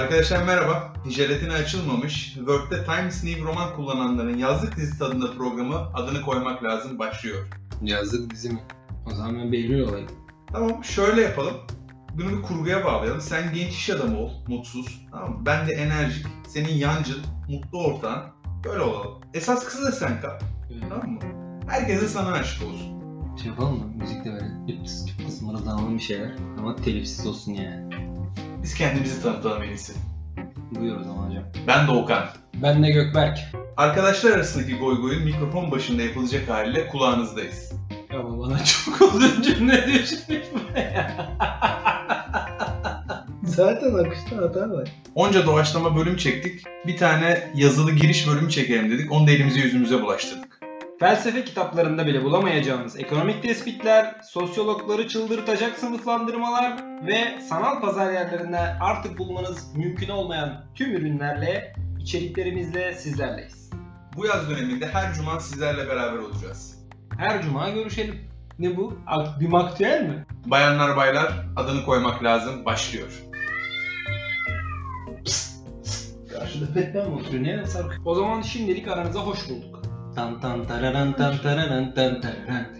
Arkadaşlar merhaba. Ticaretine açılmamış, Word'de Times New Roman kullananların yazlık dizisi tadında programı adını koymak lazım başlıyor. Yazdık dizi mi? O zaman ben Behlül olayım. Tamam şöyle yapalım. Bunu bir kurguya bağlayalım. Sen genç iş adamı ol, mutsuz. Tamam mı? Ben de enerjik, senin yancın, mutlu ortağın. Böyle olalım. Esas kızı da sen kal. Tamam mı? Herkes de sana aşık olsun. Şey yapalım mı? Müzik de böyle cıptıs cıptıs mırıldanalım bir şeyler. Ama telifsiz olsun yani. Biz kendimizi tanıtalım en iyisi. Buyur o zaman hocam. Ben Doğukan. Ben de Gökberk. Arkadaşlar arasındaki goy goyun mikrofon başında yapılacak haliyle kulağınızdayız. Ya bu bana çok uzun cümle düşmüş buraya. Zaten akışta hata var. Onca doğaçlama bölüm çektik. Bir tane yazılı giriş bölümü çekelim dedik. Onu da elimize yüzümüze bulaştırdık. Felsefe kitaplarında bile bulamayacağınız ekonomik tespitler, sosyologları çıldırtacak sınıflandırmalar ve sanal pazar yerlerinde artık bulmanız mümkün olmayan tüm ürünlerle, içeriklerimizle sizlerleyiz. Bu yaz döneminde her cuma sizlerle beraber olacağız. Her cuma görüşelim. Ne bu? Bir aktüel mi? Bayanlar baylar adını koymak lazım başlıyor. Karşıda Batman oturuyor? Ne sarkı? O zaman şimdilik aranıza hoş bulduk. Dun, dun, dun, dun, dun, dun, dun, dun, dun, dun.